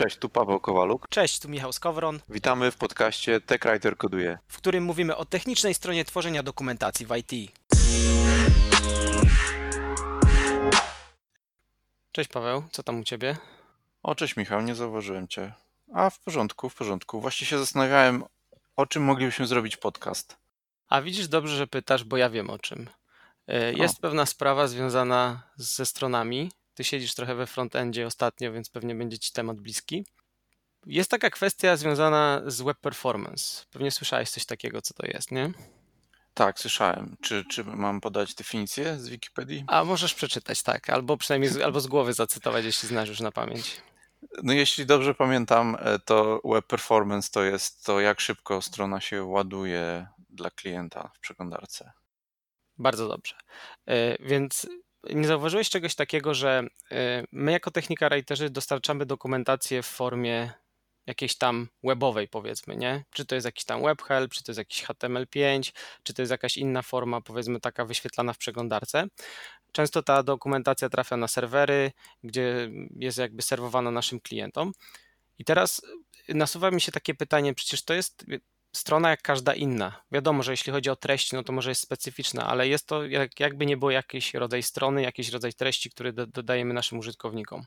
Cześć, tu Paweł Kowaluk. Cześć, tu Michał Skowron. Witamy w podcaście TechWriter Koduje, w którym mówimy o technicznej stronie tworzenia dokumentacji w IT. Cześć Paweł, co tam u Ciebie? O, cześć Michał, nie zauważyłem Cię. A, w porządku, w porządku. Właśnie się zastanawiałem, o czym moglibyśmy zrobić podcast. A widzisz, dobrze, że pytasz, bo ja wiem o czym. E, jest pewna sprawa związana ze stronami, ty siedzisz trochę we frontendzie ostatnio, więc pewnie będzie ci temat bliski. Jest taka kwestia związana z web performance. Pewnie słyszałeś coś takiego, co to jest, nie? Tak, słyszałem. Czy, czy mam podać definicję z Wikipedii? A możesz przeczytać, tak. Albo przynajmniej z, albo z głowy zacytować, jeśli znasz już na pamięć. No jeśli dobrze pamiętam, e, to web performance to jest to, jak szybko strona się ładuje dla klienta w przeglądarce. Bardzo dobrze. E, więc nie zauważyłeś czegoś takiego, że y, my jako technika writerzy dostarczamy dokumentację w formie jakiejś tam webowej powiedzmy, nie? Czy to jest jakiś tam webhelp, czy to jest jakiś HTML5, czy to jest jakaś inna forma powiedzmy taka wyświetlana w przeglądarce. Często ta dokumentacja trafia na serwery, gdzie jest jakby serwowana naszym klientom. I teraz nasuwa mi się takie pytanie, przecież to jest strona jak każda inna. Wiadomo, że jeśli chodzi o treść, no to może jest specyficzna, ale jest to jak, jakby nie było jakiś rodzaj strony, jakiś rodzaj treści, który do, dodajemy naszym użytkownikom.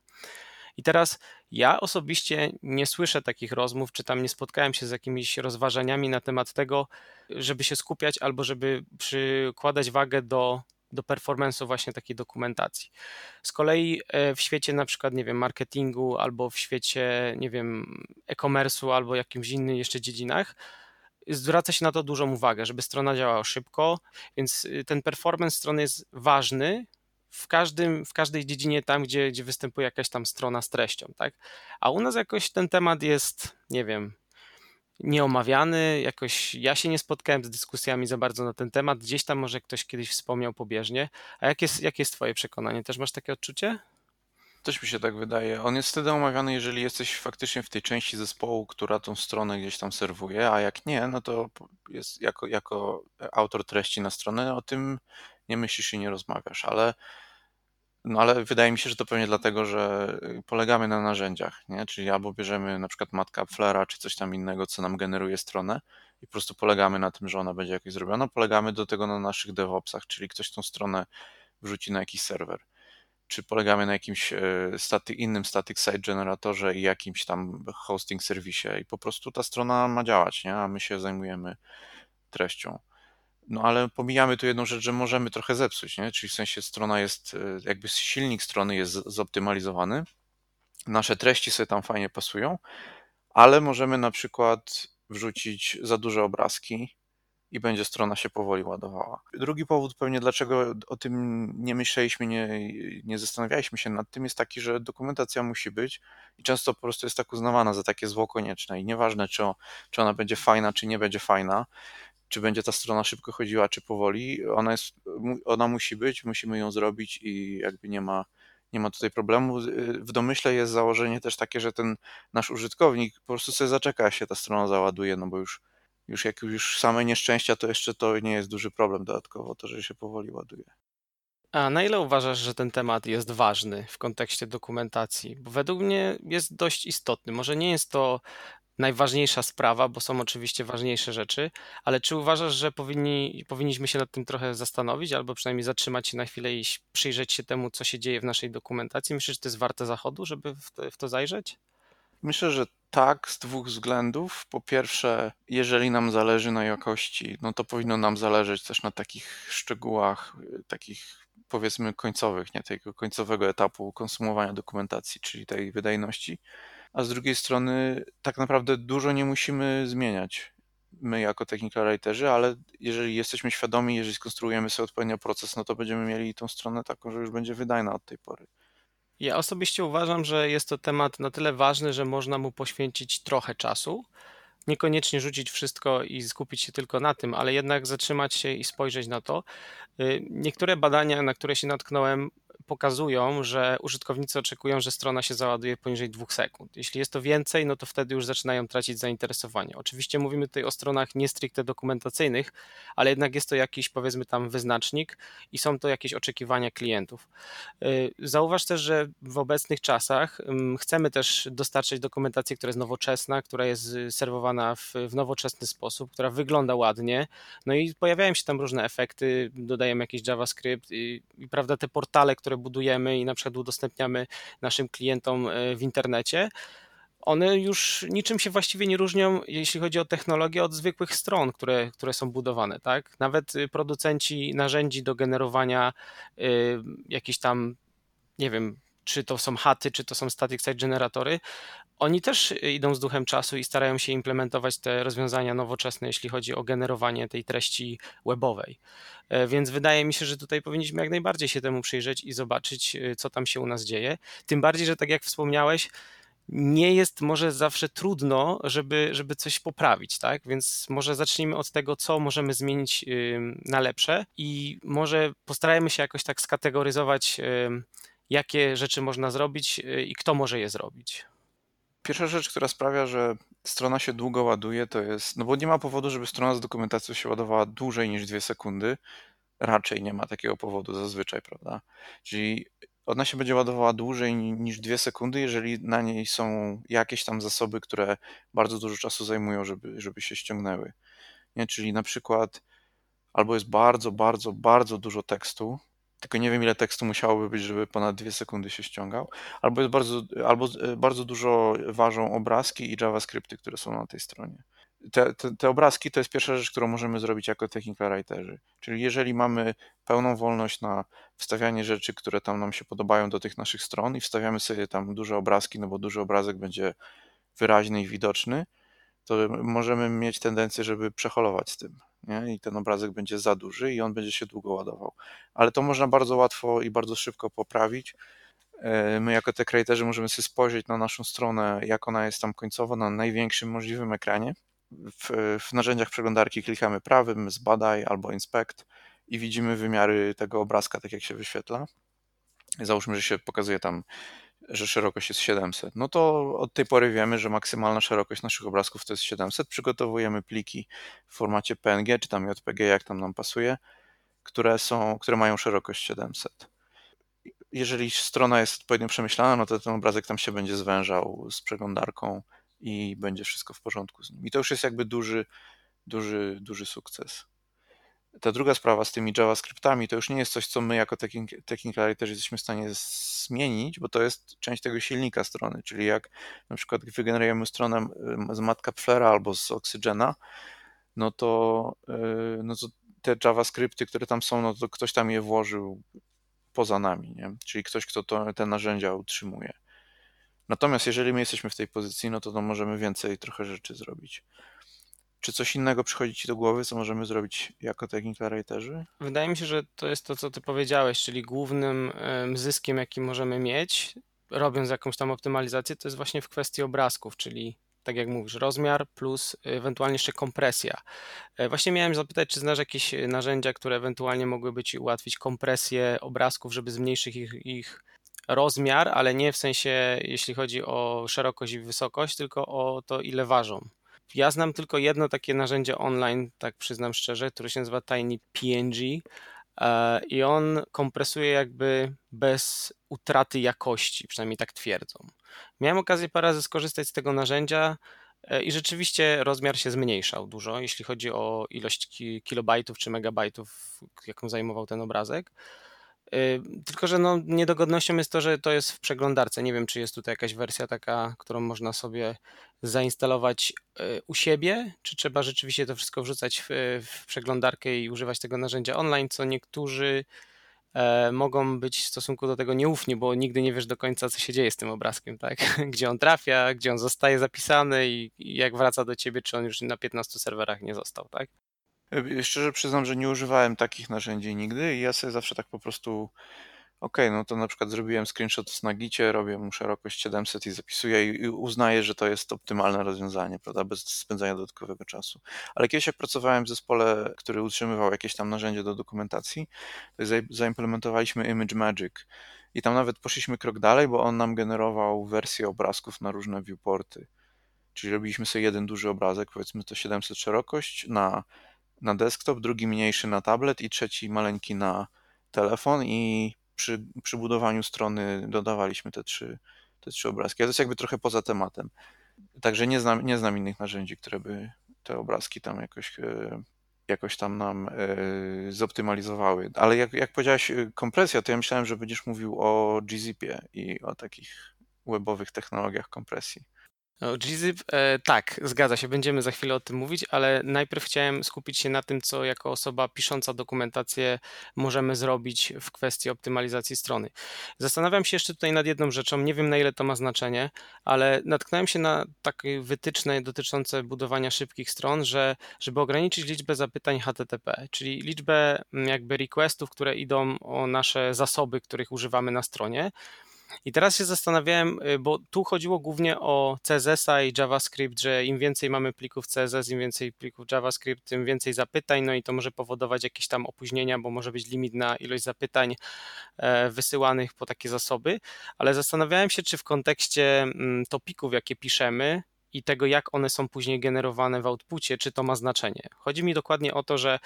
I teraz ja osobiście nie słyszę takich rozmów, czy tam nie spotkałem się z jakimiś rozważaniami na temat tego, żeby się skupiać albo żeby przykładać wagę do, do performance'u właśnie takiej dokumentacji. Z kolei e, w świecie na przykład, nie wiem, marketingu albo w świecie, nie wiem, e-commerce'u albo jakimś innym jeszcze dziedzinach, zwraca się na to dużą uwagę, żeby strona działała szybko, więc y, ten performance strony jest ważny w, każdym, w każdej dziedzinie tam, gdzie, gdzie występuje jakaś tam strona z treścią, tak? A u nas jakoś ten temat jest, nie wiem, nieomawiany, jakoś ja się nie spotkałem z dyskusjami za bardzo na ten temat, gdzieś tam może ktoś kiedyś wspomniał pobieżnie. A jakie jest, jakie jest twoje przekonanie? Też masz takie odczucie? Też mi się tak wydaje. On jest wtedy omawiany, jeżeli jesteś faktycznie w tej części zespołu, która tą stronę gdzieś tam serwuje, a jak nie, no to jest jako, jako autor treści na stronę o tym nie myślisz i nie rozmawiasz, ale no ale wydaje mi się, że to pewnie dlatego, że polegamy na narzędziach, nie? Czyli albo bierzemy na przykład matka Flera czy coś tam innego, co nam generuje stronę i po prostu polegamy na tym, że ona będzie jakoś zrobiona. Polegamy do tego na naszych DevOpsach, czyli ktoś tą stronę wrzuci na jakiś serwer czy polegamy na jakimś e, staty, innym static site generatorze i jakimś tam hosting serwisie i po prostu ta strona ma działać, nie? a my się zajmujemy treścią. No ale pomijamy tu jedną rzecz, że możemy trochę zepsuć, nie? czyli w sensie strona jest, e, jakby silnik strony jest zoptymalizowany, nasze treści sobie tam fajnie pasują, ale możemy na przykład wrzucić za duże obrazki, i będzie strona się powoli ładowała. Drugi powód pewnie, dlaczego o tym nie myśleliśmy, nie, nie zastanawialiśmy się nad tym, jest taki, że dokumentacja musi być i często po prostu jest tak uznawana za takie zło konieczne i nieważne, czy, czy ona będzie fajna, czy nie będzie fajna, czy będzie ta strona szybko chodziła, czy powoli, ona, jest, ona musi być, musimy ją zrobić i jakby nie ma, nie ma tutaj problemu. W domyśle jest założenie też takie, że ten nasz użytkownik po prostu sobie zaczeka, się ta strona załaduje, no bo już już jak już same nieszczęścia, to jeszcze to nie jest duży problem dodatkowo, to, że się powoli ładuje. A na ile uważasz, że ten temat jest ważny w kontekście dokumentacji? Bo według mnie jest dość istotny. Może nie jest to najważniejsza sprawa, bo są oczywiście ważniejsze rzeczy, ale czy uważasz, że powinni, powinniśmy się nad tym trochę zastanowić, albo przynajmniej zatrzymać się na chwilę i przyjrzeć się temu, co się dzieje w naszej dokumentacji? Myślisz, że to jest warte zachodu, żeby w to, w to zajrzeć? Myślę, że tak, z dwóch względów. Po pierwsze, jeżeli nam zależy na jakości, no to powinno nam zależeć też na takich szczegółach, y, takich powiedzmy końcowych, nie tego końcowego etapu konsumowania dokumentacji, czyli tej wydajności. A z drugiej strony, tak naprawdę dużo nie musimy zmieniać my jako technical writerzy, ale jeżeli jesteśmy świadomi, jeżeli skonstruujemy sobie odpowiednio proces, no to będziemy mieli tą stronę taką, że już będzie wydajna od tej pory. Ja osobiście uważam, że jest to temat na tyle ważny, że można mu poświęcić trochę czasu. Niekoniecznie rzucić wszystko i skupić się tylko na tym, ale jednak zatrzymać się i spojrzeć na to. Y, niektóre badania, na które się natknąłem, pokazują, że użytkownicy oczekują, że strona się załaduje poniżej dwóch sekund. Jeśli jest to więcej, no to wtedy już zaczynają tracić zainteresowanie. Oczywiście mówimy tutaj o stronach nie stricte dokumentacyjnych, ale jednak jest to jakiś powiedzmy tam wyznacznik i są to jakieś oczekiwania klientów. Y, zauważ też, że w obecnych czasach chcemy też dostarczać dokumentację, która jest nowoczesna, która jest serwowana w, w nowoczesny sposób, która wygląda ładnie, no i pojawiają się tam różne efekty, dodajemy jakiś JavaScript i, i prawda, te portale, które budujemy i na przykład udostępniamy naszym klientom e, w internecie, one już niczym się właściwie nie różnią, jeśli chodzi o technologię, od zwykłych stron, które, które są budowane. Tak? Nawet y, producenci narzędzi do generowania y, jakichś tam, nie wiem, czy to są chaty, czy to są static site generatory, oni też idą z duchem czasu i starają się implementować te rozwiązania nowoczesne, jeśli chodzi o generowanie tej treści webowej. E, więc wydaje mi się, że tutaj powinniśmy jak najbardziej się temu przyjrzeć i zobaczyć, e, co tam się u nas dzieje. Tym bardziej, że tak jak wspomniałeś, nie jest może zawsze trudno, żeby, żeby coś poprawić, tak? Więc może zacznijmy od tego, co możemy zmienić na lepsze i może postarajmy się jakoś tak skategoryzować, jakie rzeczy można zrobić e, i kto może je zrobić. Pierwsza rzecz, która sprawia, że strona się długo ładuje, to jest, no bo nie ma powodu, żeby strona z dokumentacją się ładowała dłużej niż dwie sekundy. Raczej nie ma takiego powodu zazwyczaj, prawda? Czyli ona się będzie ładowała dłużej niż dwie sekundy, jeżeli na niej są jakieś tam zasoby, które bardzo dużo czasu zajmują, żeby, żeby się ściągnęły. Nie? Czyli na przykład albo jest bardzo, bardzo, bardzo dużo tekstu, tylko nie wiem ile tekstu musiałoby być, żeby ponad dwie sekundy się ściągał, albo jest bardzo, albo e, bardzo dużo ważą obrazki i JavaScripty, które są na tej stronie. Te, te, te, obrazki to jest pierwsza rzecz, którą możemy zrobić jako technical writerzy. Czyli jeżeli mamy pełną wolność na wstawianie rzeczy, które tam nam się podobają do tych naszych stron i wstawiamy sobie tam duże obrazki, no bo duży obrazek będzie wyraźny i widoczny, to możemy mieć tendencję, żeby przeholować z tym. Nie? I ten obrazek będzie za duży i on będzie się długo ładował. Ale to można bardzo łatwo i bardzo szybko poprawić. E, my jako te creatorzy możemy sobie spojrzeć na naszą stronę, jak ona jest tam końcowo na największym możliwym ekranie. W, w narzędziach przeglądarki klikamy prawym, zbadaj albo inspect i widzimy wymiary tego obrazka, tak jak się wyświetla. Załóżmy, że się pokazuje tam że szerokość jest 700, no to od tej pory wiemy, że maksymalna szerokość naszych obrazków to jest 700. Przygotowujemy pliki w formacie PNG czy tam JPG, jak tam nam pasuje, które, są, które mają szerokość 700. Jeżeli strona jest odpowiednio przemyślana, no to ten obrazek tam się będzie zwężał z przeglądarką i będzie wszystko w porządku z nim. I to już jest jakby duży, duży, duży sukces. Ta druga sprawa z tymi JavaScriptami to już nie jest coś, co my jako technical writerzy jesteśmy w stanie zmienić, bo to jest część tego silnika strony, czyli jak na przykład wygenerujemy stronę z Matcapflera albo z Oxygena, no to, y, no to te JavaScripty, które tam są, no to ktoś tam je włożył poza nami, nie? czyli ktoś, kto to, te narzędzia utrzymuje. Natomiast jeżeli my jesteśmy w tej pozycji, no to, to możemy więcej trochę rzeczy zrobić. Czy coś innego przychodzi Ci do głowy, co możemy zrobić jako technical writerzy? Wydaje mi się, że to jest to, co Ty powiedziałeś, czyli głównym zyskiem, jaki możemy mieć, robiąc jakąś tam optymalizację, to jest właśnie w kwestii obrazków, czyli tak jak mówisz, rozmiar plus ewentualnie jeszcze kompresja. E, właśnie miałem zapytać, czy znasz jakieś narzędzia, które ewentualnie mogłyby Ci ułatwić kompresję obrazków, żeby zmniejszyć ich, ich rozmiar, ale nie w sensie, jeśli chodzi o szerokość i wysokość, tylko o to, ile ważą. Ja znam tylko jedno takie narzędzie online, tak przyznam szczerze, które się nazywa Tiny PNG e, i on kompresuje jakby bez utraty jakości, przynajmniej tak twierdzą. Miałem okazję parę razy skorzystać z tego narzędzia e, i rzeczywiście rozmiar się zmniejszał dużo, jeśli chodzi o ilość kilobajtów czy megabajtów, jaką zajmował ten obrazek. Y, tylko, że no, niedogodnością jest to, że to jest w przeglądarce. Nie wiem, czy jest tutaj jakaś wersja taka, którą można sobie zainstalować y, u siebie, czy trzeba rzeczywiście to wszystko wrzucać w, w przeglądarkę i używać tego narzędzia online, co niektórzy e, mogą być w stosunku do tego nieufni, bo nigdy nie wiesz do końca, co się dzieje z tym obrazkiem, tak? Gdzie on trafia, gdzie on zostaje zapisany i, jak wraca do ciebie, czy on już na 15 serwerach nie został, tak? E, szczerze przyznam, że nie używałem takich narzędzi nigdy i ja sobie zawsze tak po prostu ok, no to na przykład zrobiłem screenshot z Nagicie, robię mu szerokość 700 i zapisuję i uznaję, że to jest optymalne rozwiązanie, prawda, bez spędzania dodatkowego czasu. Ale kiedyś jak pracowałem w zespole, który utrzymywał jakieś tam narzędzie do dokumentacji, to zaimplementowaliśmy Image Magic i tam nawet poszliśmy krok dalej, bo on nam generował wersje obrazków na różne viewporty. Czyli robiliśmy sobie jeden duży obrazek, powiedzmy to 700 szerokość na, na desktop, drugi mniejszy na tablet i trzeci maleńki na telefon i przy, przy budowaniu strony dodawaliśmy te trzy, te trzy obrazki. Ale to jest jakby trochę poza tematem. Także nie znam, nie znam innych narzędzi, które by te obrazki tam jakoś, e, jakoś tam nam e, zoptymalizowały. Ale jak, jak powiedziałeś e, kompresja, to ja myślałem, że będziesz mówił o gzip i o takich webowych technologiach kompresji. No, gzip, e, tak, zgadza się, będziemy za chwilę o tym mówić, ale najpierw chciałem skupić się na tym, co jako osoba pisząca dokumentację możemy zrobić w kwestii optymalizacji strony. Zastanawiam się jeszcze tutaj nad jedną rzeczą, nie wiem na ile to ma znaczenie, ale natknąłem się na takie wytyczne dotyczące budowania szybkich stron, że żeby ograniczyć liczbę zapytań HTTP, czyli liczbę jakby requestów, które idą o nasze zasoby, których używamy na stronie, i teraz się zastanawiałem, y, bo tu chodziło głównie o CSS-a i JavaScript, że im więcej mamy plików CSS, im więcej plików JavaScript, tym więcej zapytań, no i to może powodować jakieś tam opóźnienia, bo może być limit na ilość zapytań e, wysyłanych po takie zasoby, ale zastanawiałem się, czy w kontekście mm, topików, jakie piszemy, i tego, jak one są później generowane w outpucie, czy to ma znaczenie. Chodzi mi dokładnie o to, że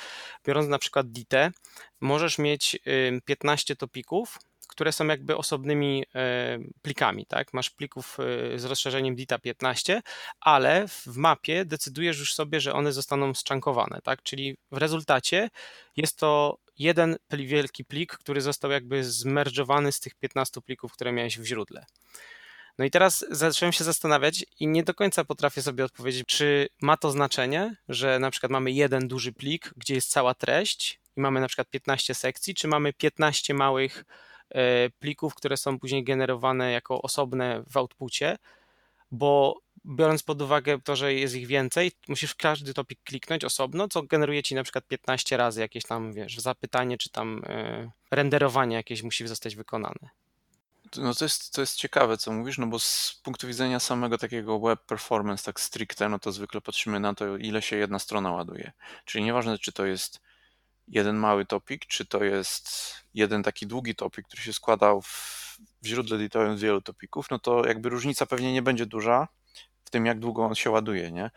biorąc na przykład DITę, możesz mieć 15 topików, które są jakby osobnymi e, plikami, tak? Masz plików e, z rozszerzeniem DITA 15, ale w mapie decydujesz już sobie, że one zostaną zczankowane, tak? Czyli w rezultacie jest to jeden wielki plik, który został jakby zmerdżowany z tych 15 plików, które miałeś w źródle. No i teraz zacząłem się zastanawiać i nie do końca potrafię sobie odpowiedzieć, czy ma to znaczenie, że na przykład mamy jeden duży plik, gdzie jest cała treść i mamy na przykład 15 sekcji, czy mamy 15 małych plików, które są później generowane jako osobne w outpucie, bo biorąc pod uwagę to, że jest ich więcej, musisz każdy topik kliknąć osobno, co generuje ci na przykład 15 razy jakieś tam, wiesz, zapytanie, czy tam e, renderowanie jakieś musi zostać wykonane. No to jest, to jest ciekawe, co mówisz, no bo z punktu widzenia samego takiego web performance, tak stricte, no to zwykle patrzymy na to, ile się jedna strona ładuje. Czyli nieważne, czy to jest jeden mały topik, czy to jest jeden taki długi topik, który się składał w, w źródle edytowym z wielu topików, no to jakby różnica pewnie nie będzie duża w tym, jak długo on się ładuje, nie?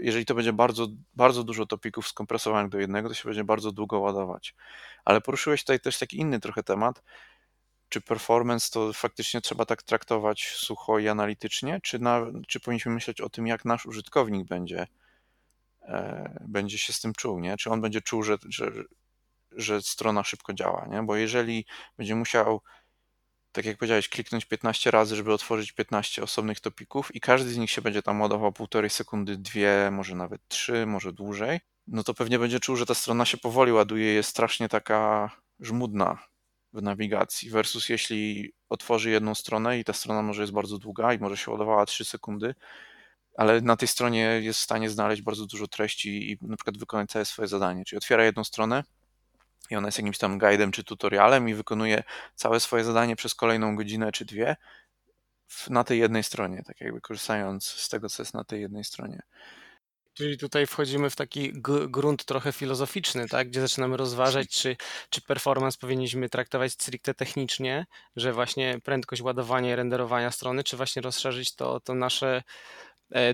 Jeżeli to będzie bardzo, bardzo dużo topików skompresowanych do jednego, to się będzie bardzo długo ładować. Ale poruszyłeś tutaj też taki inny trochę temat, czy performance to faktycznie trzeba tak traktować sucho i analitycznie, czy, na, czy powinniśmy myśleć o tym, jak nasz użytkownik będzie będzie się z tym czuł, nie? Czy on będzie czuł, że, że, że strona szybko działa, nie? Bo jeżeli będzie musiał, tak jak powiedziałeś, kliknąć 15 razy, żeby otworzyć 15 osobnych topików i każdy z nich się będzie tam ładował półtorej sekundy, dwie, może nawet trzy, może dłużej, no to pewnie będzie czuł, że ta strona się powoli ładuje, jest strasznie taka żmudna w nawigacji, versus jeśli otworzy jedną stronę i ta strona może jest bardzo długa i może się ładowała 3 sekundy, ale na tej stronie jest w stanie znaleźć bardzo dużo treści i na przykład wykonać całe swoje zadanie. Czyli otwiera jedną stronę i ona jest jakimś tam guidem czy tutorialem i wykonuje całe swoje zadanie przez kolejną godzinę czy dwie na tej jednej stronie, tak jakby korzystając z tego, co jest na tej jednej stronie. Czyli tutaj wchodzimy w taki grunt trochę filozoficzny, tak? gdzie zaczynamy rozważać, czy, czy performance powinniśmy traktować stricte technicznie, że właśnie prędkość ładowania i renderowania strony, czy właśnie rozszerzyć to, to nasze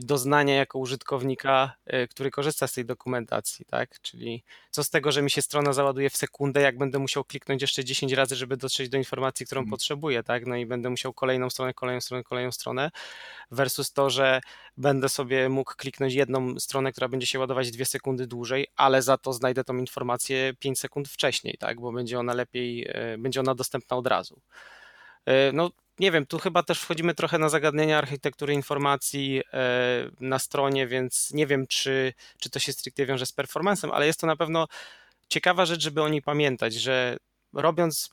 doznania jako użytkownika, e, który korzysta z tej dokumentacji, tak? Czyli co z tego, że mi się strona załaduje w sekundę, jak będę musiał kliknąć jeszcze 10 razy, żeby dotrzeć do informacji, którą hmm. potrzebuję, tak? No i będę musiał kolejną stronę, kolejną stronę, kolejną stronę, versus to, że będę sobie mógł kliknąć jedną stronę, która będzie się ładować dwie sekundy dłużej, ale za to znajdę tą informację 5 sekund wcześniej, tak? Bo będzie ona lepiej, e, będzie ona dostępna od razu. No, nie wiem, tu chyba też wchodzimy trochę na zagadnienia architektury informacji e, na stronie, więc nie wiem, czy, czy to się stricte wiąże z performancem, ale jest to na pewno ciekawa rzecz, żeby o niej pamiętać, że robiąc,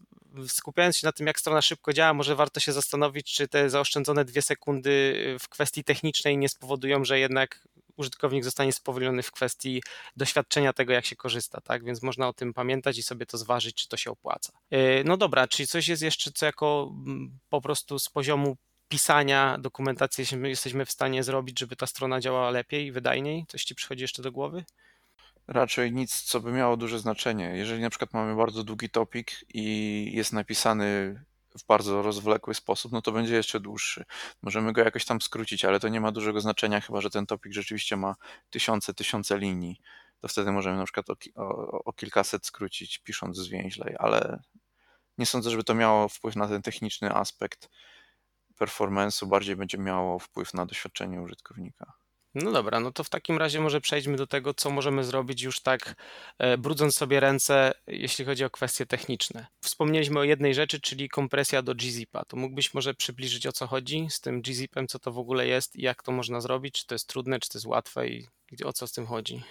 skupiając się na tym, jak strona szybko działa, może warto się zastanowić, czy te zaoszczędzone dwie sekundy w kwestii technicznej nie spowodują, że jednak użytkownik zostanie spowolniony w kwestii doświadczenia tego, jak się korzysta, tak? Więc można o tym pamiętać i sobie to zważyć, czy to się opłaca. Y, no dobra, czyli coś jest jeszcze, co jako mm, po prostu z poziomu pisania dokumentacji jesteśmy w stanie zrobić, żeby ta strona działała lepiej wydajniej? Coś ci przychodzi jeszcze do głowy? Raczej nic, co by miało duże znaczenie. Jeżeli na przykład mamy bardzo długi topik i jest napisany w bardzo rozwlekły sposób, no to będzie jeszcze dłuższy. Możemy go jakoś tam skrócić, ale to nie ma dużego znaczenia, chyba że ten topik rzeczywiście ma tysiące, tysiące linii. To wtedy możemy na przykład o, o, o kilkaset skrócić, pisząc zwięźlej, ale nie sądzę, żeby to miało wpływ na ten techniczny aspekt performance'u, bardziej będzie miało wpływ na doświadczenie użytkownika. No dobra, no to w takim razie może przejdźmy do tego, co możemy zrobić już tak e, brudząc sobie ręce, jeśli chodzi o kwestie techniczne. Wspomnieliśmy o jednej rzeczy, czyli kompresja do gzipa. To mógłbyś może przybliżyć o co chodzi z tym gzipem, co to w ogóle jest i jak to można zrobić? Czy to jest trudne, czy to jest łatwe i o co z tym chodzi?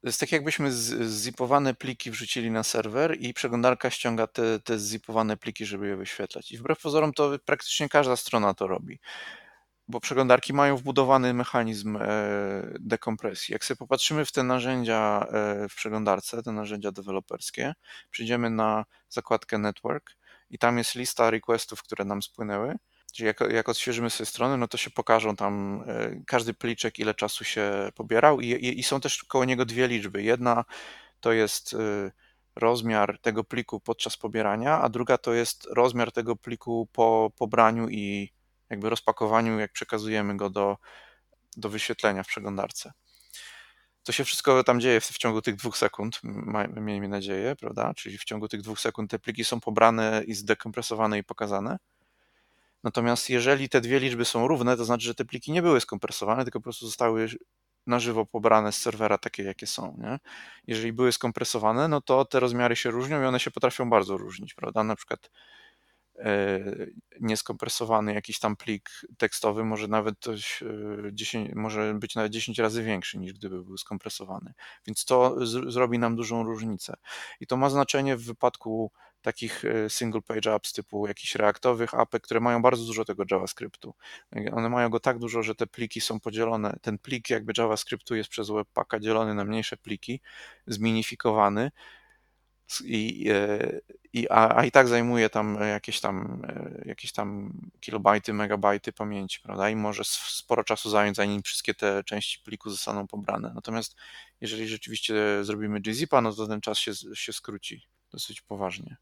To jest tak jakbyśmy zipowane pliki wrzucili na serwer i przeglądarka ściąga te, te zipowane pliki, żeby je wyświetlać. I wbrew pozorom to praktycznie każda strona to robi bo przeglądarki mają wbudowany mechanizm e, dekompresji. Jak sobie popatrzymy w te narzędzia e, w przeglądarce, te narzędzia deweloperskie, przyjdziemy na zakładkę Network i tam jest lista requestów, które nam spłynęły. Czyli jak, jak odświeżymy sobie stronę, no to się pokażą tam e, każdy pliczek, ile czasu się pobierał i, i, i są też koło niego dwie liczby. Jedna to jest rozmiar tego pliku podczas pobierania, a druga to jest rozmiar tego pliku po pobraniu i jakby rozpakowaniu, jak przekazujemy go do, do wyświetlenia w przeglądarce. To się wszystko tam dzieje w, w ciągu tych dwóch sekund, miejmy nadzieję, prawda? Czyli w ciągu tych dwóch sekund te pliki są pobrane i zdekompresowane i pokazane. Natomiast jeżeli te dwie liczby są równe, to znaczy, że te pliki nie były skompresowane, tylko po prostu zostały na żywo pobrane z serwera takie, jakie są. Nie? Jeżeli były skompresowane, no to te rozmiary się różnią i one się potrafią bardzo różnić, prawda? Na przykład nieskompresowany jakiś tam plik tekstowy może nawet coś 10, e, może być nawet 10 razy większy niż gdyby był skompresowany. Więc to z, zrobi nam dużą różnicę. I to ma znaczenie w wypadku takich e, single page apps typu jakichś reaktowych apek, które mają bardzo dużo tego JavaScriptu. One mają go tak dużo, że te pliki są podzielone. Ten plik jakby JavaScriptu jest przez Webpacka dzielony na mniejsze pliki, zminifikowany i, e, i, a, a, i tak zajmuje tam jakieś tam, e, jakieś tam kilobajty, megabajty pamięci, prawda? I może sporo czasu zająć, zanim wszystkie te części pliku zostaną pobrane. Natomiast jeżeli rzeczywiście zrobimy gzipa, no to ten czas się, się skróci dosyć poważnie.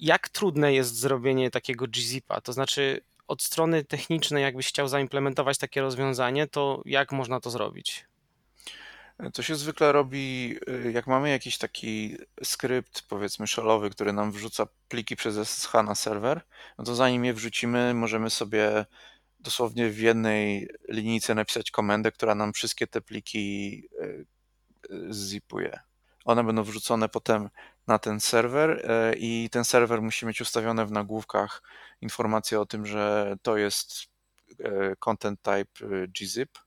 Jak trudne jest zrobienie takiego gzipa? To znaczy od strony technicznej, jakbyś chciał zaimplementować takie rozwiązanie, to jak można to zrobić? To się zwykle robi, y, jak mamy jakiś taki skrypt, powiedzmy shellowy, który nam wrzuca pliki przez SSH na serwer, no to zanim je wrzucimy, możemy sobie dosłownie w jednej linijce napisać komendę, która nam wszystkie te pliki y, y, zipuje. One będą wrzucone potem na ten serwer i ten serwer musi mieć ustawione w nagłówkach informację o tym, że to jest content type gzip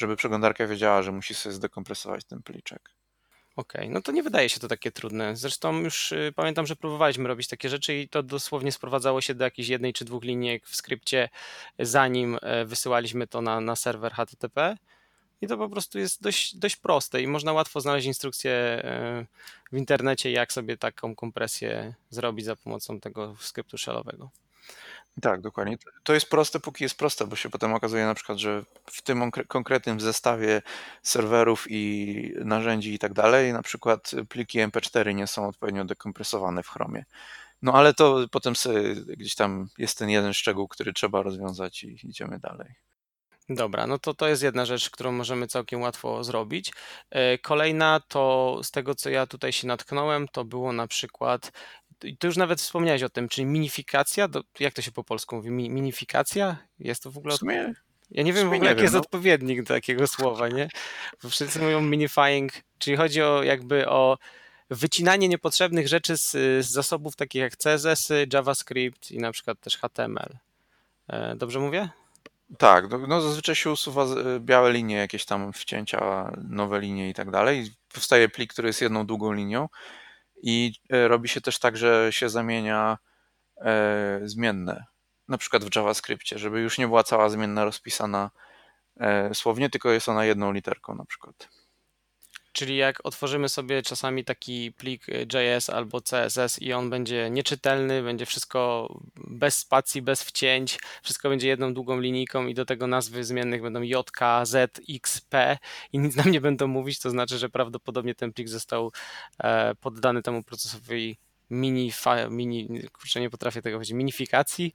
żeby przeglądarka wiedziała, że musi sobie zdekompresować ten pliczek. Okej, okay. no to nie wydaje się to takie trudne. Zresztą już y, pamiętam, że próbowaliśmy robić takie rzeczy i to dosłownie sprowadzało się do jakiejś jednej czy dwóch linijek w skrypcie, zanim e, wysyłaliśmy to na, na serwer HTTP. I to po prostu jest dość, dość proste i można łatwo znaleźć instrukcję e, w internecie, jak sobie taką kompresję zrobić za pomocą tego skryptu shellowego. Tak, dokładnie. To jest proste, póki jest proste, bo się potem okazuje na przykład, że w tym konkretnym zestawie serwerów i narzędzi i tak dalej, na przykład pliki MP4 nie są odpowiednio dekompresowane w Chromie. No ale to potem sobie gdzieś tam jest ten jeden szczegół, który trzeba rozwiązać i idziemy dalej. Dobra, no to to jest jedna rzecz, którą możemy całkiem łatwo zrobić. E, kolejna to z tego, co ja tutaj się natknąłem, to było na przykład ty już nawet wspomniałeś o tym, czyli minifikacja, jak to się po polsku mówi, minifikacja? Jest to w ogóle... W sumie, ja nie wiem w, ogóle, jaki jest no. odpowiednik do takiego słowa, nie? Bo wszyscy mówią minifying, czyli chodzi o jakby o wycinanie niepotrzebnych rzeczy z, z zasobów takich jak CSS, JavaScript i na przykład też HTML. E, dobrze mówię? Tak, no, no zazwyczaj się usuwa białe linie, jakieś tam wcięcia, nowe linie i tak dalej. Powstaje plik, który jest jedną długą linią i e, robi się też tak, że się zamienia e, zmienne, na przykład w JavaScriptie, żeby już nie była cała zmienna rozpisana e, słownie, tylko jest ona jedną literką na przykład. Czyli jak otworzymy sobie czasami taki plik JS albo CSS i on będzie nieczytelny, będzie wszystko bez spacji, bez wcięć, wszystko będzie jedną długą linijką i do tego nazwy zmiennych będą J, Z, X, P i nic nam nie będą mówić, to znaczy, że prawdopodobnie ten plik został e, poddany temu procesowi mini, mini kurczę, nie potrafię tego powiedzieć, minifikacji.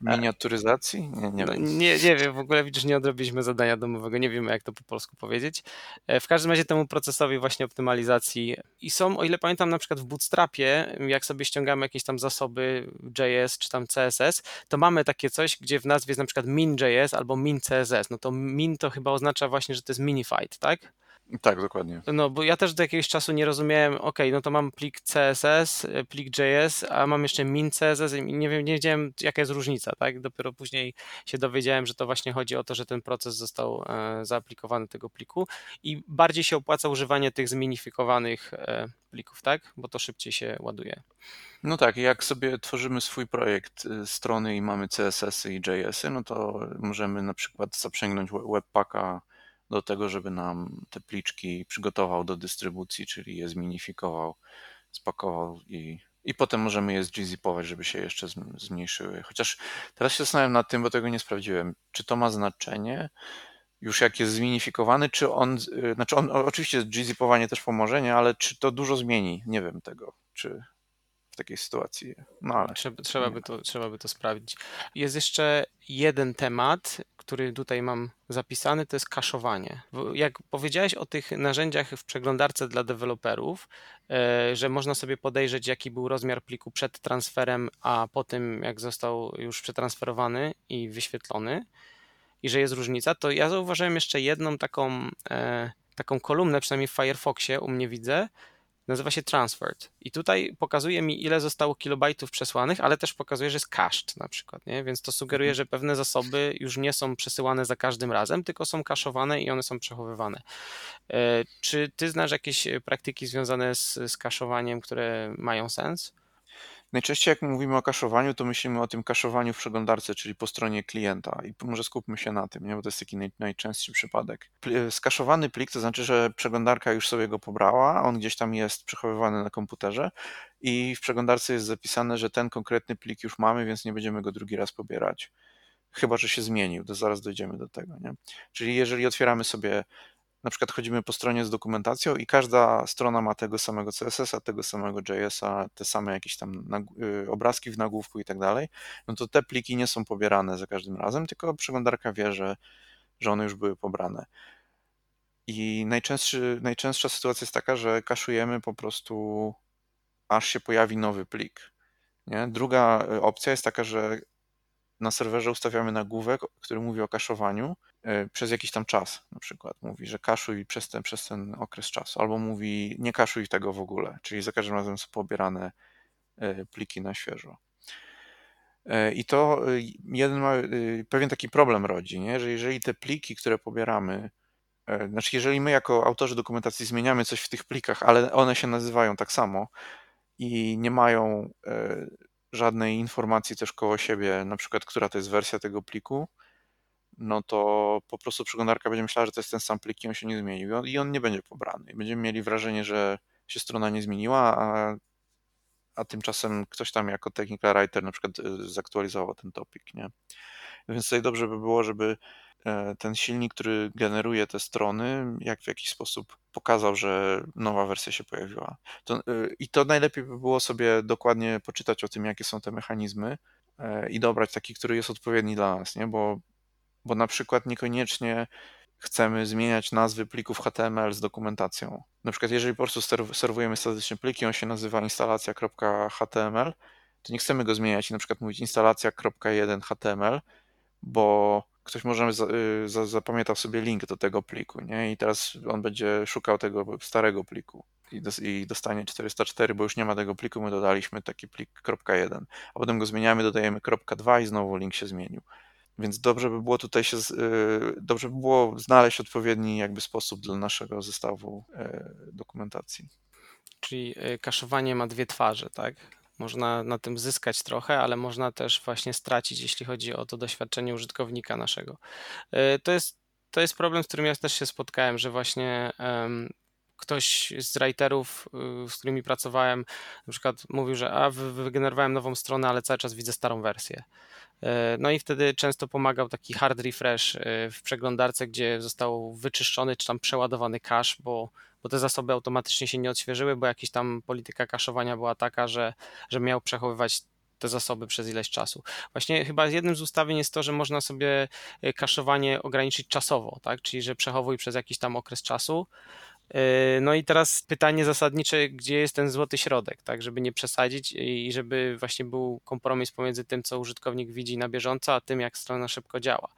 Miniaturyzacji? Nie, nie, no, nie, nie wiem, w ogóle widzisz, nie odrobiliśmy zadania domowego, nie wiemy jak to po polsku powiedzieć. E, w każdym razie temu procesowi właśnie optymalizacji i są, o ile pamiętam na przykład w Bootstrapie, jak sobie ściągamy jakieś tam zasoby JS czy tam CSS, to mamy takie coś, gdzie w nazwie jest na przykład min.js albo min.css, no to min to chyba oznacza właśnie, że to jest minified, tak? Tak, dokładnie. No, bo ja też do jakiegoś czasu nie rozumiałem, ok, no to mam plik CSS, plik JS, a mam jeszcze min CSS i nie wiem, nie wiedziałem jaka jest różnica, tak? Dopiero później się dowiedziałem, że to właśnie chodzi o to, że ten proces został e, zaaplikowany tego pliku i bardziej się opłaca używanie tych zminifikowanych e, plików, tak? Bo to szybciej się ładuje. No tak, jak sobie tworzymy swój projekt y, strony i mamy CSS-y i JS-y, no to możemy na przykład zaprzęgnąć webpacka do tego, żeby nam te pliczki przygotował do dystrybucji, czyli je zminifikował, spakował i, i potem możemy je zgzipować, żeby się jeszcze zmniejszyły. Chociaż teraz się zastanawiam nad tym, bo tego nie sprawdziłem, czy to ma znaczenie, już jak jest zminifikowany, czy on, y, znaczy on, oczywiście gzipowanie też pomoże, nie, ale czy to dużo zmieni? Nie wiem tego, czy takiej sytuacji. No ale trzeba, trzeba, by to, trzeba by to sprawdzić. Jest jeszcze jeden temat, który tutaj mam zapisany, to jest kaszowanie. Jak powiedziałeś o tych narzędziach w przeglądarce dla deweloperów, e, że można sobie podejrzeć, jaki był rozmiar pliku przed transferem, a po tym, jak został już przetransferowany i wyświetlony, i że jest różnica, to ja zauważyłem jeszcze jedną taką, e, taką kolumnę, przynajmniej w Firefoxie u mnie widzę, nazywa się transferred. I tutaj pokazuje mi, ile zostało kilobajtów przesłanych, ale też pokazuje, że jest cached na przykład, nie? Więc to sugeruje, mhm. że pewne zasoby już nie są przesyłane za każdym razem, tylko są kaszowane i one są przechowywane. E, czy ty znasz jakieś praktyki związane z, z kaszowaniem, które mają sens? Najczęściej jak mówimy o kaszowaniu, to myślimy o tym kaszowaniu w przeglądarce, czyli po stronie klienta i może skupmy się na tym, nie? bo to jest taki naj, najczęstszy przypadek. E, skaszowany plik to znaczy, że przeglądarka już sobie go pobrała, on gdzieś tam jest przechowywany na komputerze i w przeglądarce jest zapisane, że ten konkretny plik już mamy, więc nie będziemy go drugi raz pobierać. Chyba, że się zmienił, to zaraz dojdziemy do tego. Nie? Czyli jeżeli otwieramy sobie na przykład chodzimy po stronie z dokumentacją i każda strona ma tego samego CSS-a, tego samego JS-a, te same jakieś tam y, obrazki w nagłówku i tak dalej, no to te pliki nie są pobierane za każdym razem, tylko przeglądarka wie, że, że one już były pobrane. I najczęstszy, najczęstsza sytuacja jest taka, że kaszujemy po prostu aż się pojawi nowy plik. Nie? Druga y, opcja jest taka, że na serwerze ustawiamy nagłówek, który mówi o kaszowaniu przez jakiś tam czas. Na przykład mówi, że kaszuj przez ten, przez ten okres czasu, albo mówi nie kaszuj tego w ogóle, czyli za każdym razem są pobierane e, pliki na świeżo. E, I to jeden ma, pewien taki problem rodzi, nie? że jeżeli te pliki, które pobieramy, znaczy jeżeli my jako autorzy dokumentacji zmieniamy coś w tych plikach, ale one się nazywają tak samo i nie mają żadnej informacji też koło siebie, na przykład, która to jest wersja tego pliku, no to po prostu przeglądarka będzie myślała, że to jest ten sam plik i on się nie zmienił i on nie będzie pobrany. I będziemy mieli wrażenie, że się strona nie zmieniła, a, a tymczasem ktoś tam jako technical writer na przykład y, zaktualizował ten topik, nie? Więc tutaj dobrze by było, żeby E, ten silnik, który generuje te strony, jak w jakiś sposób pokazał, że nowa wersja się pojawiła. To, e, I to najlepiej by było sobie dokładnie poczytać o tym, jakie są te mechanizmy e, i dobrać taki, który jest odpowiedni dla nas, nie? Bo, bo na przykład niekoniecznie chcemy zmieniać nazwy plików HTML z dokumentacją. Na przykład jeżeli po prostu serwujemy statyczne pliki, on się nazywa instalacja.html, to nie chcemy go zmieniać i na przykład mówić instalacja.1html, bo ktoś może y, zapamiętał sobie link do tego pliku, nie? I teraz on będzie szukał tego starego pliku i dostanie 404, bo już nie ma tego pliku, my dodaliśmy taki plik .1, a potem go zmieniamy, dodajemy .2 i znowu link się zmienił. Więc dobrze by było tutaj się, y, dobrze by było znaleźć odpowiedni jakby sposób dla naszego zestawu y, dokumentacji. Czyli kaszowanie ma dwie twarze, tak? Można na tym zyskać trochę, ale można też właśnie stracić, jeśli chodzi o to doświadczenie użytkownika naszego. To jest to jest problem, z którym ja też się spotkałem, że właśnie um, ktoś z writerów, y, z którymi pracowałem, na przykład mówił, że a, wygenerowałem nową stronę, ale cały czas widzę starą wersję. E, no i wtedy często pomagał taki hard refresh y, w przeglądarce, gdzie został wyczyszczony czy tam przeładowany cache, bo, bo te zasoby automatycznie się nie odświeżyły, bo jakaś tam polityka kaszowania była taka, że, że miał przechowywać te zasoby przez ileś czasu. Właśnie chyba jednym z ustawień jest to, że można sobie kaszowanie ograniczyć czasowo, tak? Czyli że przechowuj przez jakiś tam okres czasu, no i teraz pytanie zasadnicze, gdzie jest ten złoty środek, tak, żeby nie przesadzić i żeby właśnie był kompromis pomiędzy tym, co użytkownik widzi na bieżąco, a tym, jak strona szybko działa.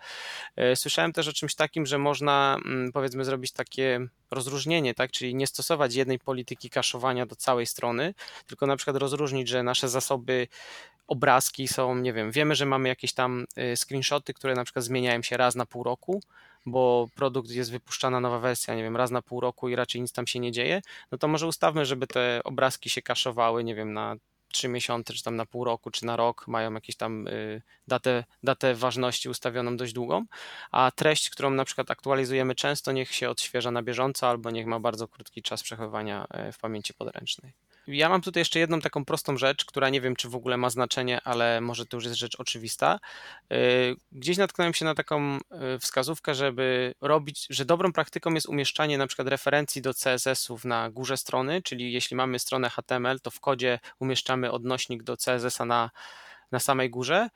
Yy, słyszałem też o czymś takim, że można mm, powiedzmy zrobić takie rozróżnienie, tak, czyli nie stosować jednej polityki kaszowania do całej strony, tylko na przykład rozróżnić, że nasze zasoby obrazki są, nie wiem, wiemy, że mamy jakieś tam y, screenshoty, które na przykład zmieniają się raz na pół roku, bo produkt jest wypuszczana nowa wersja, nie wiem, raz na pół roku i raczej nic tam się nie dzieje, no to może ustawmy, żeby te obrazki się kaszowały, nie wiem, na trzy miesiące, czy tam na pół roku, czy na rok, mają jakąś tam y, datę, datę ważności ustawioną dość długą, a treść, którą na przykład aktualizujemy często, niech się odświeża na bieżąco, albo niech ma bardzo krótki czas przechowywania y, w pamięci podręcznej. Ja mam tutaj jeszcze jedną taką prostą rzecz, która nie wiem, czy w ogóle ma znaczenie, ale może to już jest rzecz oczywista. Y, gdzieś natknąłem się na taką y, wskazówkę, żeby robić, że dobrą praktyką jest umieszczanie na przykład referencji do CSS-ów na górze strony, czyli jeśli mamy stronę HTML, to w kodzie umieszczamy odnośnik do CSS-a na, na samej górze,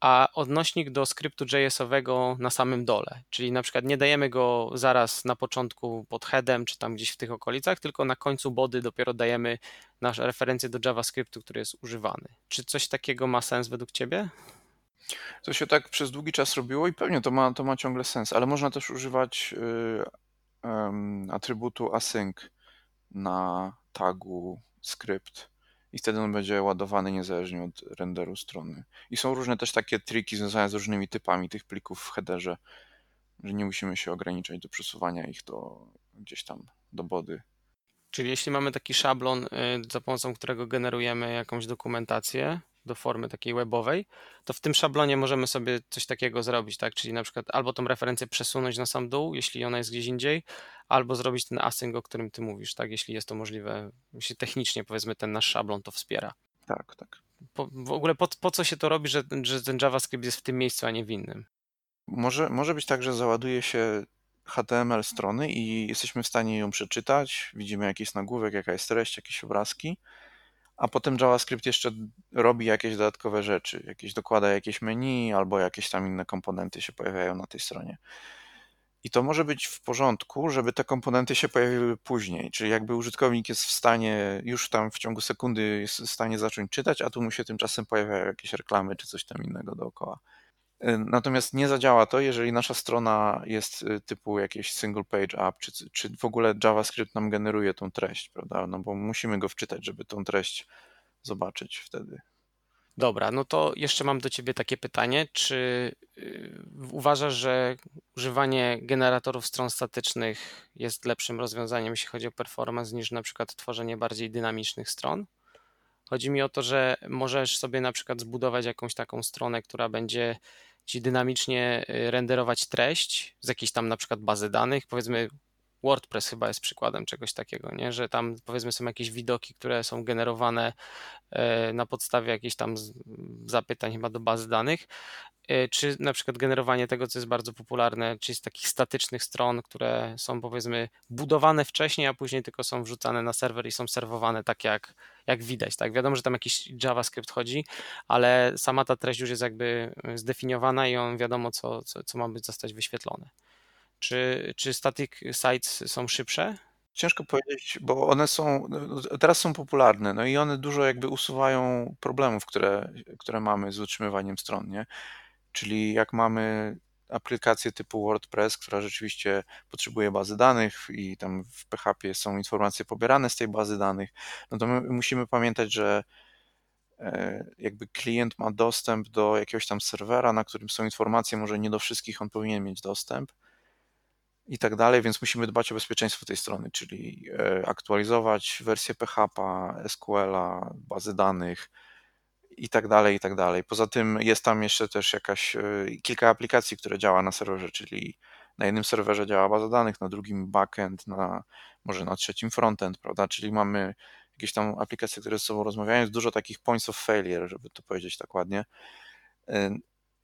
a odnośnik do skryptu JS-owego na samym dole. Czyli na przykład nie dajemy go zaraz na początku pod headem, czy tam gdzieś w tych okolicach, tylko na końcu body dopiero dajemy nasze referencje do JavaScriptu, który jest używany. Czy coś takiego ma sens według Ciebie? To się tak przez długi czas robiło i pewnie to ma, to ma ciągle sens, ale można też używać y, atrybutu async na tagu skrypt i wtedy on będzie ładowany niezależnie od renderu strony. I są różne też takie triki związane z różnymi typami tych plików w headerze, że nie musimy się ograniczać do przesuwania ich do gdzieś tam do body. Czyli jeśli mamy taki szablon, y, za pomocą którego generujemy jakąś dokumentację, do formy takiej webowej, to w tym szablonie możemy sobie coś takiego zrobić, tak? Czyli na przykład albo tą referencję przesunąć na sam dół, jeśli ona jest gdzieś indziej, albo zrobić ten async, o którym ty mówisz, tak? Jeśli jest to możliwe, jeśli technicznie powiedzmy ten nasz szablon to wspiera. Tak, tak. Po, w ogóle po, po co się to robi, że, że ten JavaScript jest w tym miejscu, a nie w innym? Może, może być tak, że załaduje się HTML strony i jesteśmy w stanie ją przeczytać, widzimy jakiś nagłówek, jaka jest treść, jakieś obrazki, a potem JavaScript jeszcze robi jakieś dodatkowe rzeczy, jakieś dokłada jakieś menu albo jakieś tam inne komponenty się pojawiają na tej stronie. I to może być w porządku, żeby te komponenty się pojawiły później, czyli jakby użytkownik jest w stanie, już tam w ciągu sekundy jest w stanie zacząć czytać, a tu mu się tymczasem pojawiają jakieś reklamy czy coś tam innego dookoła. Y, natomiast nie zadziała to, jeżeli nasza strona jest y, typu jakieś single page app, czy, czy w ogóle JavaScript nam generuje tą treść, prawda? No bo musimy go wczytać, żeby tą treść zobaczyć wtedy. Dobra, no to jeszcze mam do Ciebie takie pytanie. Czy y, uważasz, że używanie generatorów stron statycznych jest lepszym rozwiązaniem, jeśli chodzi o performance, niż na przykład tworzenie bardziej dynamicznych stron? Chodzi mi o to, że możesz sobie na przykład zbudować jakąś taką stronę, która będzie ci dynamicznie y, renderować treść z jakiejś tam na przykład bazy danych. Powiedzmy, WordPress chyba jest przykładem czegoś takiego, nie? że tam powiedzmy są jakieś widoki, które są generowane e, na podstawie jakichś tam zapytań chyba do bazy danych, e, czy na przykład generowanie tego, co jest bardzo popularne, czyli z takich statycznych stron, które są powiedzmy budowane wcześniej, a później tylko są wrzucane na serwer i są serwowane tak jak, jak widać. Tak? Wiadomo, że tam jakiś JavaScript chodzi, ale sama ta treść już jest jakby zdefiniowana i on wiadomo, co, co, co ma być zostać wyświetlone. Czy, czy static sites są szybsze? Ciężko powiedzieć, bo one są, no, teraz są popularne, no i one dużo jakby usuwają problemów, które, które mamy z utrzymywaniem stron, nie? Czyli jak mamy aplikację typu WordPress, która rzeczywiście potrzebuje bazy danych i tam w PHP są informacje pobierane z tej bazy danych, no to my musimy pamiętać, że e, jakby klient ma dostęp do jakiegoś tam serwera, na którym są informacje, może nie do wszystkich on powinien mieć dostęp, i tak dalej, więc musimy dbać o bezpieczeństwo tej strony, czyli e, aktualizować wersję PHP, SQL-a, bazy danych i tak dalej, i tak dalej. Poza tym jest tam jeszcze też jakaś, e, kilka aplikacji, które działa na serwerze, czyli na jednym serwerze działa baza danych, na drugim backend, na, może na trzecim frontend, prawda? Czyli mamy jakieś tam aplikacje, które ze sobą rozmawiają, jest dużo takich points of failure, żeby to powiedzieć tak ładnie.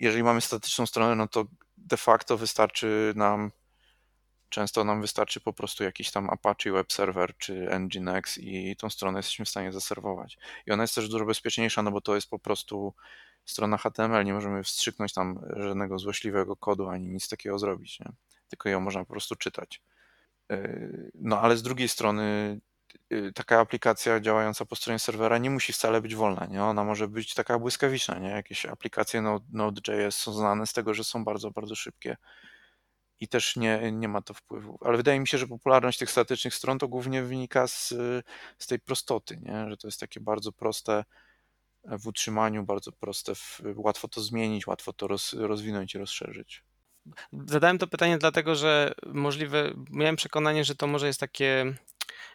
Jeżeli mamy statyczną stronę, no to de facto wystarczy nam Często nam wystarczy po prostu jakiś tam Apache Web Server czy Nginx i tą stronę jesteśmy w stanie zaserwować. I ona jest też dużo bezpieczniejsza, no bo to jest po prostu strona HTML, nie możemy wstrzyknąć tam żadnego złośliwego kodu ani nic takiego zrobić, nie? tylko ją można po prostu czytać. Yy, no ale z drugiej strony yy, taka aplikacja działająca po stronie serwera nie musi wcale być wolna, nie? Ona może być taka błyskawiczna, nie? Jakieś aplikacje Node.js są znane z tego, że są bardzo, bardzo szybkie i też nie, nie ma to wpływu. Ale wydaje mi się, że popularność tych statycznych stron to głównie wynika z, z tej prostoty, nie? że to jest takie bardzo proste w utrzymaniu, bardzo proste, w, łatwo to zmienić, łatwo to roz, rozwinąć i rozszerzyć. Zadałem to pytanie dlatego, że możliwe, miałem przekonanie, że to może jest takie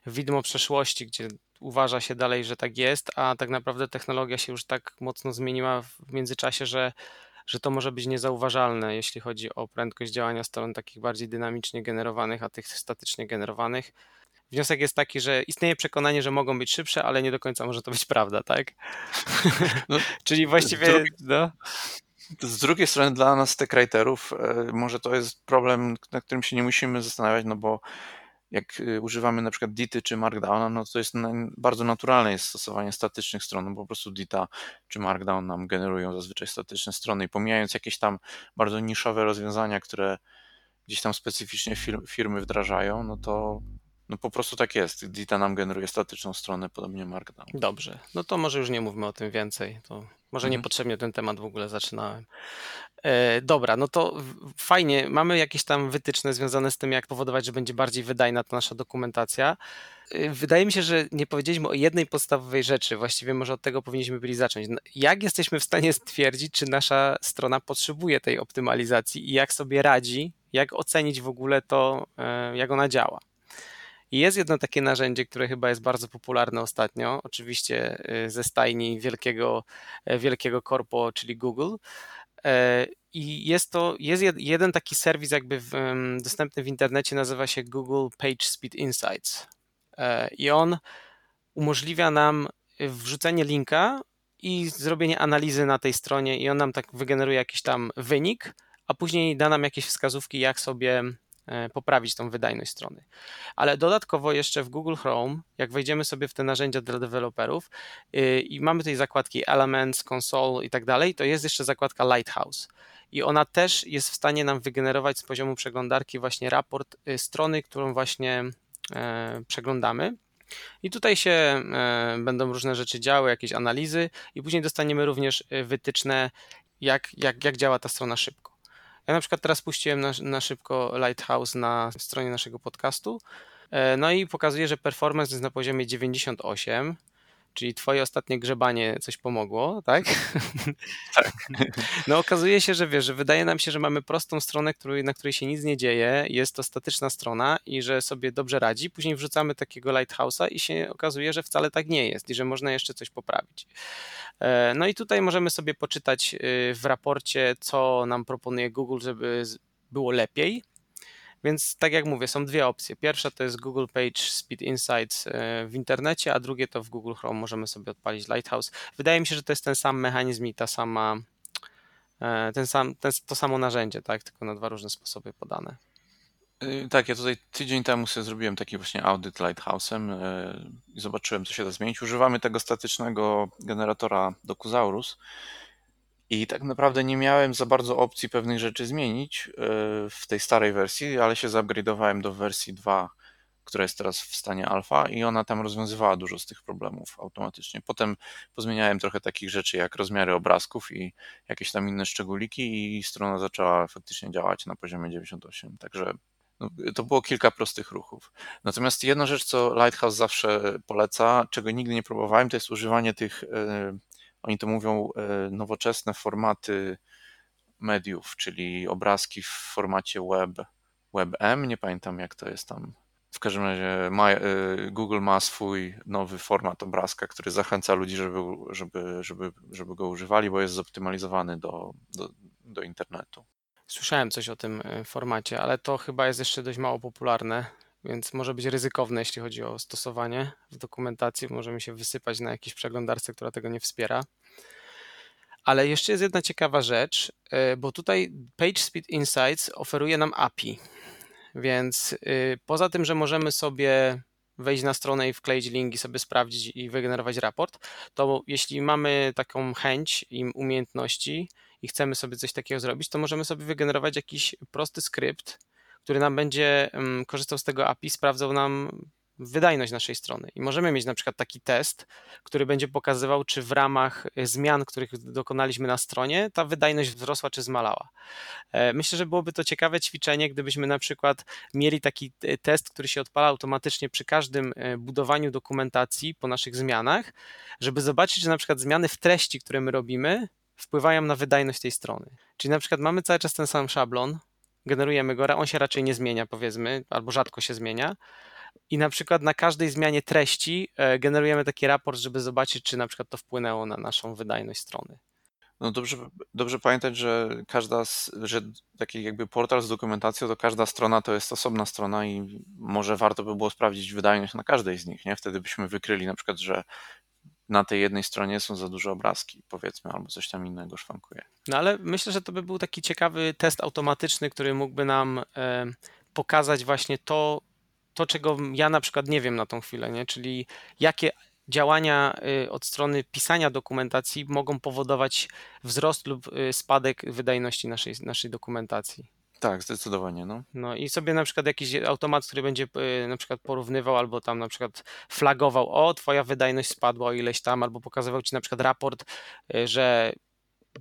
widmo przeszłości, gdzie uważa się dalej, że tak jest, a tak naprawdę technologia się już tak mocno zmieniła w międzyczasie, że że to może być niezauważalne, jeśli chodzi o prędkość działania stron takich bardziej dynamicznie generowanych, a tych statycznie generowanych. Wniosek jest taki, że istnieje przekonanie, że mogą być szybsze, ale nie do końca może to być prawda, tak? No, Czyli właściwie. Z drugiej, no. z drugiej strony, dla nas, tych writerów, e, może to jest problem, na którym się nie musimy zastanawiać, no bo jak y, używamy na przykład Dity czy Markdowna, no to jest bardzo naturalne jest stosowanie statycznych stron, no po prostu Dita czy Markdown nam generują zazwyczaj statyczne strony i pomijając jakieś tam bardzo niszowe rozwiązania, które gdzieś tam specyficznie firmy wdrażają, no to no po prostu tak jest. Dita nam generuje statyczną stronę, podobnie Markdown. Dobrze, no to może już nie mówmy o tym więcej. To może mhm. niepotrzebnie ten temat w ogóle zaczynałem. E, dobra, no to fajnie. Mamy jakieś tam wytyczne związane z tym, jak powodować, że będzie bardziej wydajna ta nasza dokumentacja. E, wydaje mi się, że nie powiedzieliśmy o jednej podstawowej rzeczy. Właściwie może od tego powinniśmy byli zacząć. Jak jesteśmy w stanie stwierdzić, czy nasza strona potrzebuje tej optymalizacji i jak sobie radzi, jak ocenić w ogóle to, e, jak ona działa? I jest jedno takie narzędzie, które chyba jest bardzo popularne ostatnio, oczywiście y, ze stajni wielkiego, e, wielkiego korpo, czyli Google. E, I jest to, jest jeden taki serwis jakby w, dostępny w internecie, nazywa się Google Page Speed Insights. E, I on umożliwia nam wrzucenie linka i zrobienie analizy na tej stronie i on nam tak wygeneruje jakiś tam wynik, a później da nam jakieś wskazówki, jak sobie poprawić tą wydajność strony. Ale dodatkowo jeszcze w Google Chrome, jak wejdziemy sobie w te narzędzia dla deweloperów y, i mamy tutaj zakładki Elements, Console i tak dalej, to jest jeszcze zakładka Lighthouse. I ona też jest w stanie nam wygenerować z poziomu przeglądarki właśnie raport y, strony, którą właśnie e, przeglądamy. I tutaj się e, będą różne rzeczy działy, jakieś analizy, i później dostaniemy również wytyczne, jak, jak, jak działa ta strona szybko. Ja na przykład teraz puściłem na, na szybko Lighthouse na stronie naszego podcastu. E, no i pokazuje, że performance jest na poziomie 98, czyli twoje ostatnie grzebanie coś pomogło, tak? Tak. No okazuje się, że wiesz, że wydaje nam się, że mamy prostą stronę, na której się nic nie dzieje, jest to statyczna strona i że sobie dobrze radzi. Później wrzucamy takiego Lighthouse'a i się okazuje, że wcale tak nie jest i że można jeszcze coś poprawić. E, no i tutaj możemy sobie poczytać y, w raporcie, co nam proponuje Google, żeby było lepiej. Więc tak jak mówię, są dwie opcje. Pierwsza to jest Google Page Speed Insights e, w internecie, a drugie to w Google Chrome możemy sobie odpalić Lighthouse. Wydaje mi się, że to jest ten sam mechanizm i ta sama, e, ten sam, ten, to samo narzędzie, tak? tylko na dwa różne sposoby podane. Y, tak, ja tutaj tydzień temu sobie zrobiłem taki właśnie audyt Lighthouse'em i zobaczyłem, co się da zmienić. Używamy tego statycznego generatora Docusaurus i tak naprawdę nie miałem za bardzo opcji pewnych rzeczy zmienić e, w tej starej wersji, ale się zupgrade'owałem do wersji 2, która jest teraz w stanie alfa i ona tam rozwiązywała dużo z tych problemów automatycznie. Potem pozmieniałem trochę takich rzeczy jak rozmiary obrazków i jakieś tam inne szczególiki i strona zaczęła faktycznie działać na poziomie 98. Także no, to było kilka prostych ruchów. Natomiast jedna rzecz, co Lighthouse zawsze poleca, czego nigdy nie próbowałem, to jest używanie tych e, oni to mówią e, nowoczesne formaty mediów, czyli obrazki w formacie web, WebM, nie pamiętam jak to jest tam. W każdym razie ma, e, Google ma swój nowy format obrazka, który zachęca ludzi, żeby, żeby, żeby, żeby go używali, bo jest zoptymalizowany do, do, do internetu. Słyszałem coś o tym e, formacie, ale to chyba jest jeszcze dość mało popularne, więc może być ryzykowne, jeśli chodzi o stosowanie w dokumentacji. Możemy się wysypać na jakiejś przeglądarce, która tego nie wspiera. Ale jeszcze jest jedna ciekawa rzecz, e, bo tutaj PageSpeed Insights oferuje nam API. Więc y, poza tym, że możemy sobie wejść na stronę i wkleić link i sobie sprawdzić i wygenerować raport, to jeśli mamy taką chęć i umiejętności i chcemy sobie coś takiego zrobić, to możemy sobie wygenerować jakiś prosty skrypt, który nam będzie mm, korzystał z tego API, sprawdzał nam wydajność naszej strony. I możemy mieć na przykład taki test, który będzie pokazywał, czy w ramach zmian, których dokonaliśmy na stronie, ta wydajność wzrosła czy zmalała. E, myślę, że byłoby to ciekawe ćwiczenie, gdybyśmy na przykład mieli taki test, który się odpala automatycznie przy każdym e, budowaniu dokumentacji po naszych zmianach, żeby zobaczyć, że na przykład zmiany w treści, które my robimy, wpływają na wydajność tej strony. Czyli na przykład mamy cały czas ten sam szablon, generujemy go, on się raczej nie zmienia, powiedzmy, albo rzadko się zmienia, i na przykład na każdej zmianie treści e, generujemy taki raport, żeby zobaczyć, czy na przykład to wpłynęło na naszą wydajność strony. No dobrze, dobrze pamiętać, że każda, że taki jakby portal z dokumentacją, to każda strona to jest osobna strona i może warto by było sprawdzić wydajność na każdej z nich, nie? Wtedy byśmy wykryli na przykład, że na tej jednej stronie są za duże obrazki, powiedzmy, albo coś tam innego szwankuje. No ale myślę, że to by był taki ciekawy test automatyczny, który mógłby nam e, pokazać właśnie to, to, czego ja na przykład nie wiem na tą chwilę, nie? czyli jakie działania y, od strony pisania dokumentacji mogą powodować wzrost lub y, spadek wydajności naszej, naszej dokumentacji. Tak, zdecydowanie. No. no i sobie na przykład jakiś automat, który będzie y, na przykład porównywał albo tam na przykład flagował, o, twoja wydajność spadła o ileś tam, albo pokazywał ci na przykład raport, że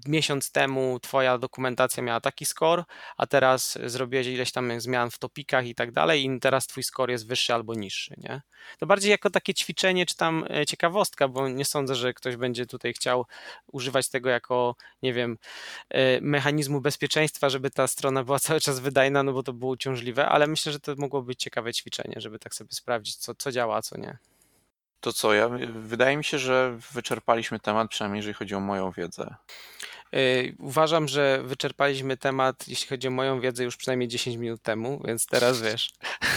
miesiąc temu twoja dokumentacja miała taki score, a teraz zrobiłeś ileś tam zmian w topikach i tak dalej i teraz twój score jest wyższy albo niższy, nie? To bardziej jako takie ćwiczenie czy tam e, ciekawostka, bo nie sądzę, że ktoś będzie tutaj chciał używać tego jako, nie wiem, e, mechanizmu bezpieczeństwa, żeby ta strona była cały czas wydajna, no bo to było uciążliwe, ale myślę, że to mogło być ciekawe ćwiczenie, żeby tak sobie sprawdzić, co, co działa, a co nie. To co, ja, wydaje mi się, że wyczerpaliśmy temat, przynajmniej jeżeli chodzi o moją wiedzę. Y, uważam, że wyczerpaliśmy temat, jeśli chodzi o moją wiedzę, już przynajmniej 10 minut temu, więc teraz wiesz,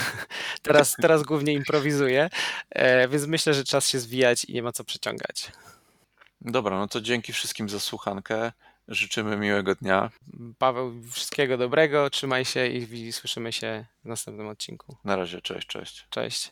teraz, teraz głównie improwizuję, e, więc myślę, że czas się zwijać i nie ma co przeciągać. Dobra, no to dzięki wszystkim za słuchankę. Życzymy miłego dnia. Paweł, wszystkiego dobrego, trzymaj się i słyszymy się w następnym odcinku. Na razie, cześć, cześć. Cześć.